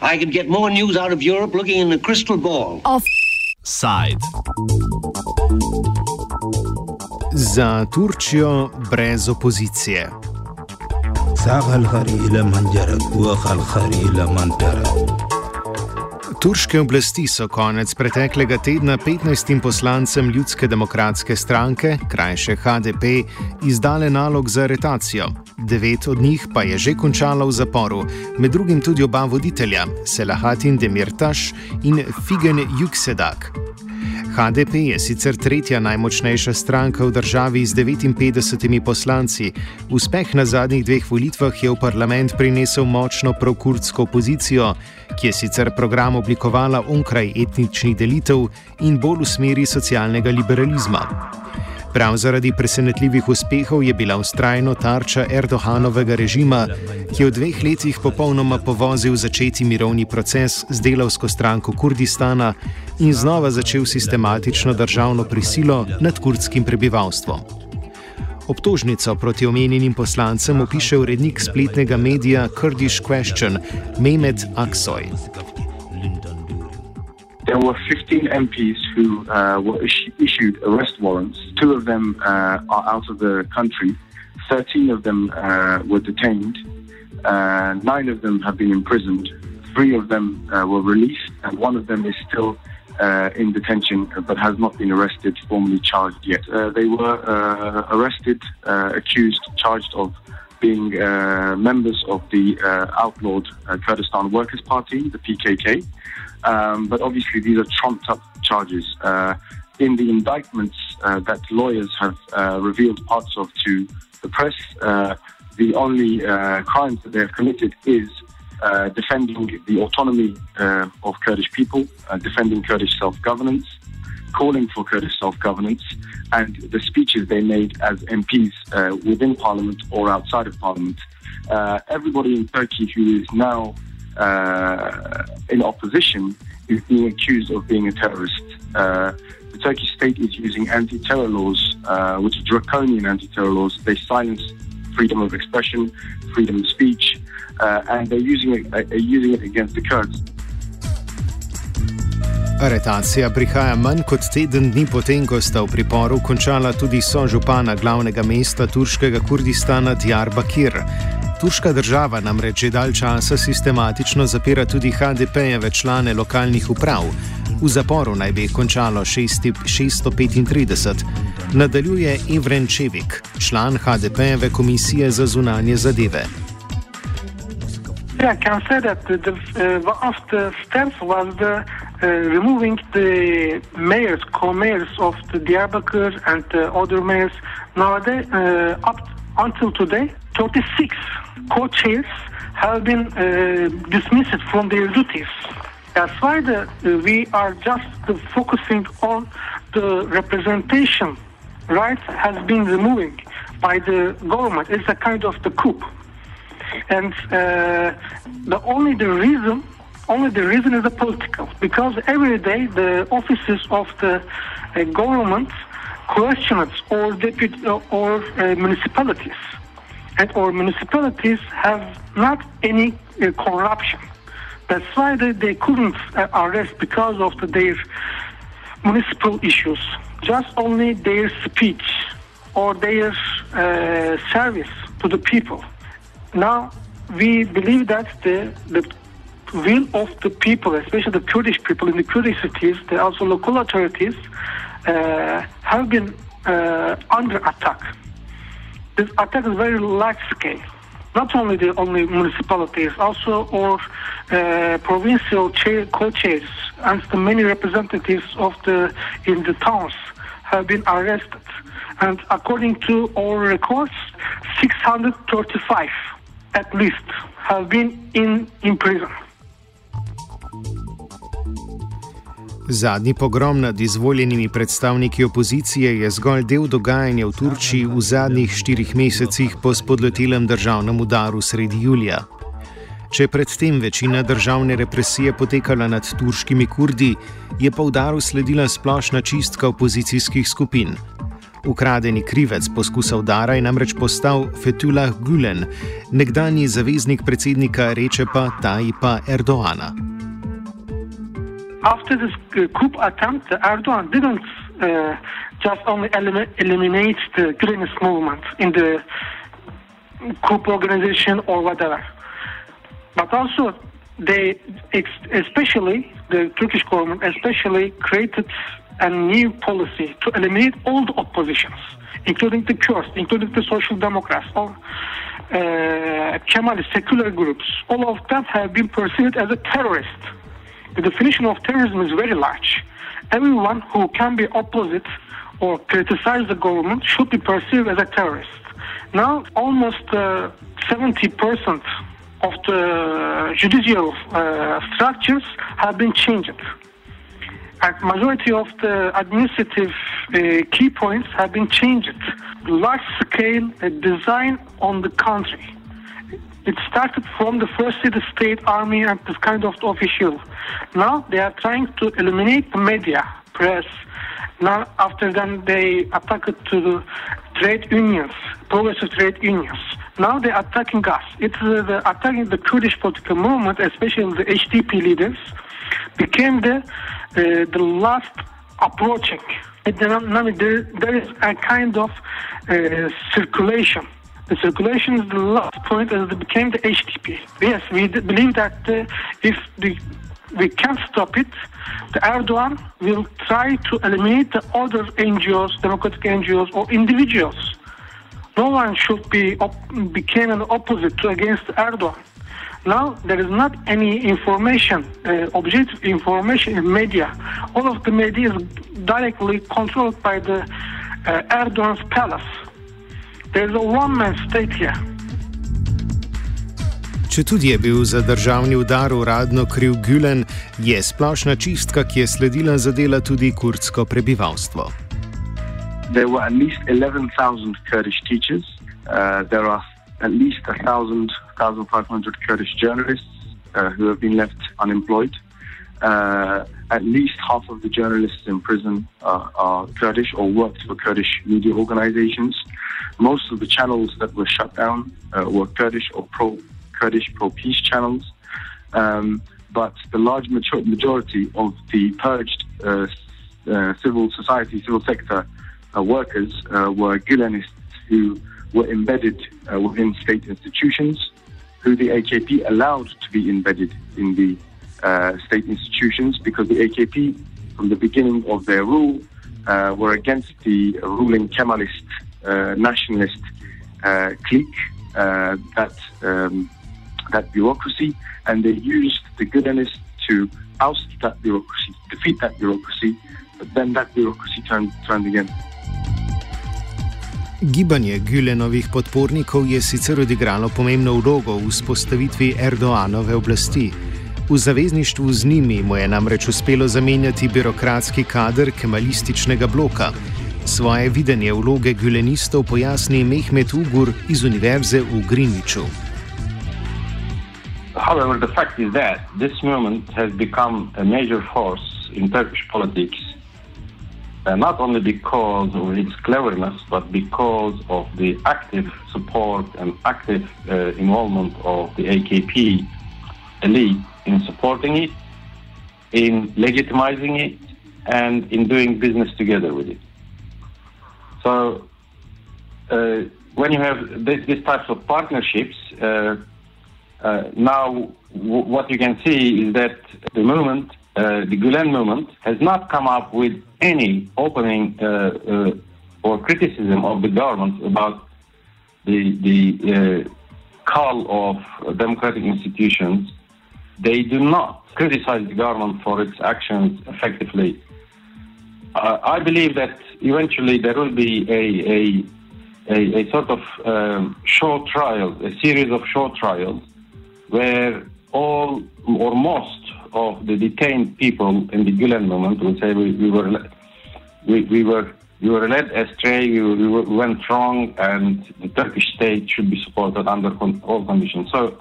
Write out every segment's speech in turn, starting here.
I could get more news out of Europe looking in a crystal ball. Offside. Za Turčijo brez opozicije. ساق الخري إلى من جرت وخ الخري إلى من ترك Turške oblasti so konec preteklega tedna 15 poslancem Ljudske demokratske stranke, krajše HDP, izdale nalog za aretacijo. Devet od njih pa je že končalo v zaporu, med drugim tudi oba voditelja, Selahatin Demirtaš in Figen Juksedak. HDP je sicer tretja najmočnejša stranka v državi z 59 poslanci. Uspeh na zadnjih dveh volitvah je v parlament prinesel močno prokurdsko opozicijo, ki je sicer program oblikovala onkraj etničnih delitev in bolj v smeri socialnega liberalizma. Prav zaradi presenetljivih uspehov je bila ustrajno tarča Erdoganovega režima, ki je v dveh letih popolnoma povozil začeti mirovni proces z delavsko stranko Kurdistana in znova začel sistematično državno prisilo nad kurdskim prebivalstvom. Obtožnico proti omenjenim poslancem opiše urednik spletnega medija Kurdish Question, Mehmet Aksoy. there were 15 MPs who uh, were issued arrest warrants. Two of them uh, are out of the country. 13 of them uh, were detained. Uh, nine of them have been imprisoned. Three of them uh, were released, and one of them is still uh, in detention but has not been arrested, formally charged yet. they were arrested, accused, charged of being members of the outlawed Kurdistan Workers' Party, the PKK. Um, but obviously, these are trumped up charges. Uh, in the indictments uh, that lawyers have uh, revealed parts of to the press, uh, the only uh, crimes that they have committed is uh, defending the autonomy of Kurdish people, defending Kurdish self governance, calling for Kurdish self governance, and the speeches they made as MPs within parliament or outside of parliament. everybody in Turkey who is now uh, in opposition is being accused of being a terrorist. Uh, the Turkish state is using anti-terror laws, uh, which are draconian anti-terror laws. They silence freedom of expression, freedom of speech, uh, and they're using it, uh, using it against the Kurds. Aretacija prihaja manj kot teden dni potem, ko sta v priporu končala tudi sožupana glavnega mesta turškega Kurdistana Diyarbakir. Turška država namreč že dalj časa sistematično zapira tudi HDP-jeve člane lokalnih uprav. V zaporu naj bi končalo 635. Nadaljuje Evren Čevik, član HDP-jeve komisije za zunanje zadeve. Yeah, I can say that the, the, uh, one of the steps was the uh, removing the mayors, co-mayors of the Diyarbakir and the other mayors. Nowadays, uh, up until today, 36 co-chairs have been uh, dismissed from their duties. That's why uh, we are just focusing on the representation right has been removing by the government. It's a kind of the coup. And uh, the only the reason only the reason is the political because every day the offices of the uh, government questions or deputy or uh, municipalities and or municipalities have not any uh, corruption. That's why they, they couldn't uh, arrest because of the, their municipal issues. Just only their speech or their uh, service to the people. Now we believe that the the will of the people, especially the Kurdish people in the Kurdish cities, the also local authorities, uh, have been uh, under attack this attack is very large scale. Not only the only municipalities, also or uh, provincial chair, co-chairs and the many representatives of the in the towns have been arrested. And according to our records, 635 at least have been in, in prison. Zadnji pogrom nad izvoljenimi predstavniki opozicije je zgolj del dogajanja v Turčiji v zadnjih štirih mesecih po spodletelem državnem udaru sredi julija. Če je predtem večina državne represije potekala nad turškimi kurdi, je po udaru sledila splošna čistka opozicijskih skupin. Ukradeni krivec poskusa udara je namreč postal Fethullah Gulen, nekdani zaveznik predsednika Rečepa Tajipa Erdoana. After this coup attempt, Erdogan didn't uh, just only elim eliminate the Gülenist movement in the coup organization or whatever, but also they, especially the Turkish government, especially created a new policy to eliminate all the oppositions, including the Kurds, including the Social Democrats, all uh, Kemalist secular groups. All of them have been perceived as a terrorist. The definition of terrorism is very large. Everyone who can be opposite or criticize the government should be perceived as a terrorist. Now, almost uh, 70% of the judicial uh, structures have been changed. A majority of the administrative uh, key points have been changed. Large scale uh, design on the country. It started from the first the state army and this kind of official. Now they are trying to eliminate the media, press. Now after then they attacked to the trade unions, progressive trade unions. Now they're attacking us. It's uh, the attacking the Kurdish political movement, especially the HDP leaders, became the uh, the last approaching. There, is a kind of uh, circulation. The circulation is the last point as it became the HDP. Yes, we believe that uh, if the, we can't stop it, the Erdogan will try to eliminate the other NGOs, democratic NGOs, or individuals no one should be op- became an opposite to against Erdogan. Now there is not any information, uh, objective information in media. All of the media is directly controlled by the uh, Erdogan's palace. There is a one-man state here. Če tudi je bil za državni udar uradno kriv Gülen, je splošna čistka, ki je sledila, zadela tudi kurdsko prebivalstvo. there were at least 11,000 Kurdish teachers. Uh, there are at least 1,000, 1,500 Kurdish journalists uh, who have been left unemployed. Uh, at least half of the journalists in prison are, are Kurdish or worked for Kurdish media organizations. Most of the channels that were shut down uh, were Kurdish or pro Kurdish pro peace channels. Um, but the large majority of the purged uh, uh, civil society, civil sector uh, workers uh, were Gulenists who were embedded uh, within state institutions, who the AKP allowed to be embedded in the state institutions because the AKP, from the beginning of their rule, were against the ruling Kemalist nationalist clique that um, that bureaucracy, and they used the Gulenists to oust that bureaucracy, defeat that bureaucracy, but then that bureaucracy turned turned again. Gibanje Gülenovih podpornikov je sicer odigralo pomembno vlogo v vzpostavitvi Erdoanove oblasti. V zavezništvu z njimi mu je namreč uspelo zamenjati birokratski kader kemalističnega bloka. Svoje videnje vloge Gülenistov pojasni Mehmet Ugur iz Univerze v Greenwichu. However, the fact is that this movement has become a major force in Turkish politics uh, not only because of its cleverness, but because of the active support and active uh, involvement of the AKP elite in supporting it, in legitimizing it, and in doing business together with it. So, uh, when you have this, these types of partnerships, uh, now what you can see is that the movement uh, the Gulen movement has not come up with any opening uh, uh, or criticism of the government about the the uh, call of democratic institutions. They do not criticize the government for its actions effectively. Uh, I believe that eventually there will be a a, a, a sort of um, short trial, a series of short trials, where all or most of the detained people in the Gulen movement would say we, we were we, we were we were led astray, we, we went wrong, and the Turkish state should be supported under all conditions. So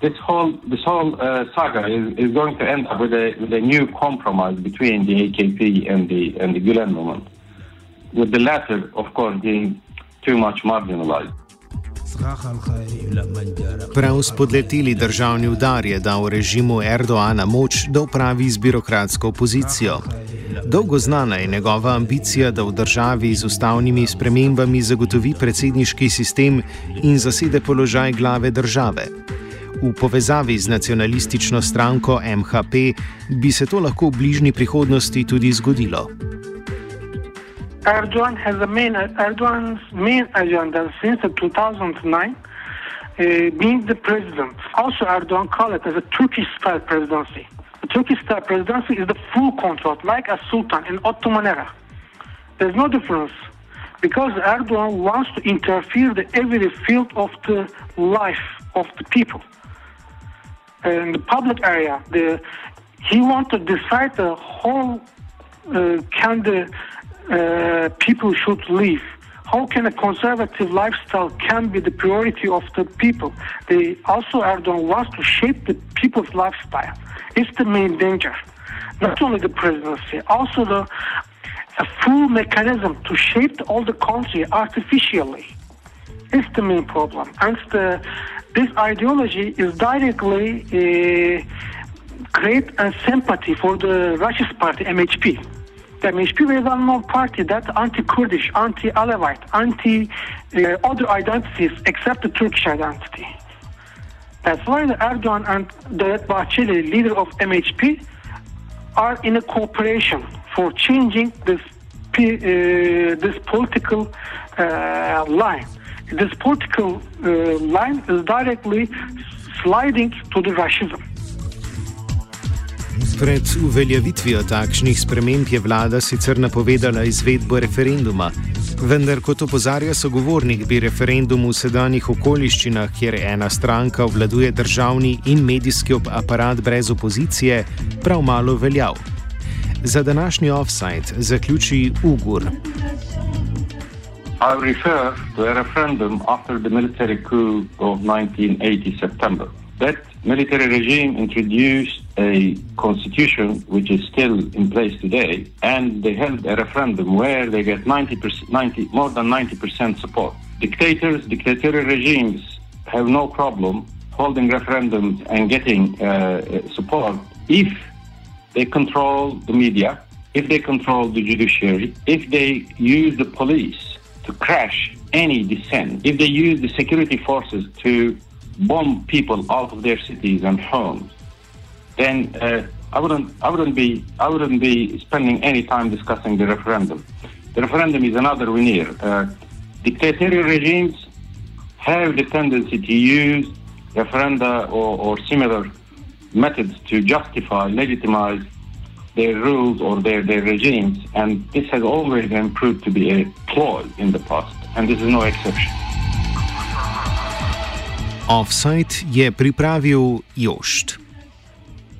this whole this whole uh, saga is, is going to end up with a with a new compromise between the AKP and the and the Gulen movement. with the latter, of course, being too much marginalized. Prav spodleteli državni udar je dal režimu Erdoana moč, da upravi z birokratsko opozicijo. Dolgo znana je njegova ambicija, da v državi z ustavnimi spremembami zagotovi predsedniški sistem in zasede položaj glave države. V povezavi z nacionalistično stranko MHP bi se to lahko v bližnji prihodnosti tudi zgodilo. Erdogan has a main Erdogan's main agenda since 2009 uh, being the president. Also, Erdogan called it as a Turkish-style presidency. The Turkish-style presidency is the full control, like a sultan in Ottoman era. There's no difference because Erdogan wants to interfere in every field of the life of the people. In the public area, the, he wants to decide the whole uh, can the uh, people should live how can a conservative lifestyle can be the priority of the people? They also Erdogan wants to shape the people's lifestyle. It's the main danger. Not only the presidency, also the a full mechanism to shape all the country artificially. It's the main problem. And the, this ideology is directly uh, create a sympathy for the Russian party, MHP a known party that anti-Kurdish, anti-Alevite, anti-other uh, identities except the Turkish identity. That's why Erdogan and the Bahçeli, leader of MHP, are in a cooperation for changing this uh, this political uh, line. This political uh, line is directly sliding to the Russianism. Pred uveljavitvijo takšnih sprememb je vlada sicer napovedala izvedbo referenduma, vendar kot opozarja sogovornik, bi referendum v sedanjih okoliščinah, kjer ena stranka vladuje državni in medijski aparat brez opozicije, prav malo veljal. Za današnji offside zaključi Ugur. I refer to a referendum after the military coup of 1980 September. That military regime introduced a constitution which is still in place today, and they held a referendum where they get 90%, 90, more than 90% support. Dictators, dictatorial regimes have no problem holding referendums and getting uh, support if they control the media, if they control the judiciary, if they use the police to crash any dissent, if they use the security forces to bomb people out of their cities and homes, then uh, I wouldn't I wouldn't be I wouldn't be spending any time discussing the referendum. The referendum is another veneer. Uh, dictatorial regimes have the tendency to use referenda or, or similar methods to justify, legitimize their rules or their, their regimes, and this has always been proved to be a ploy in the past, and this is no exception. Offside je pripravil Jošt.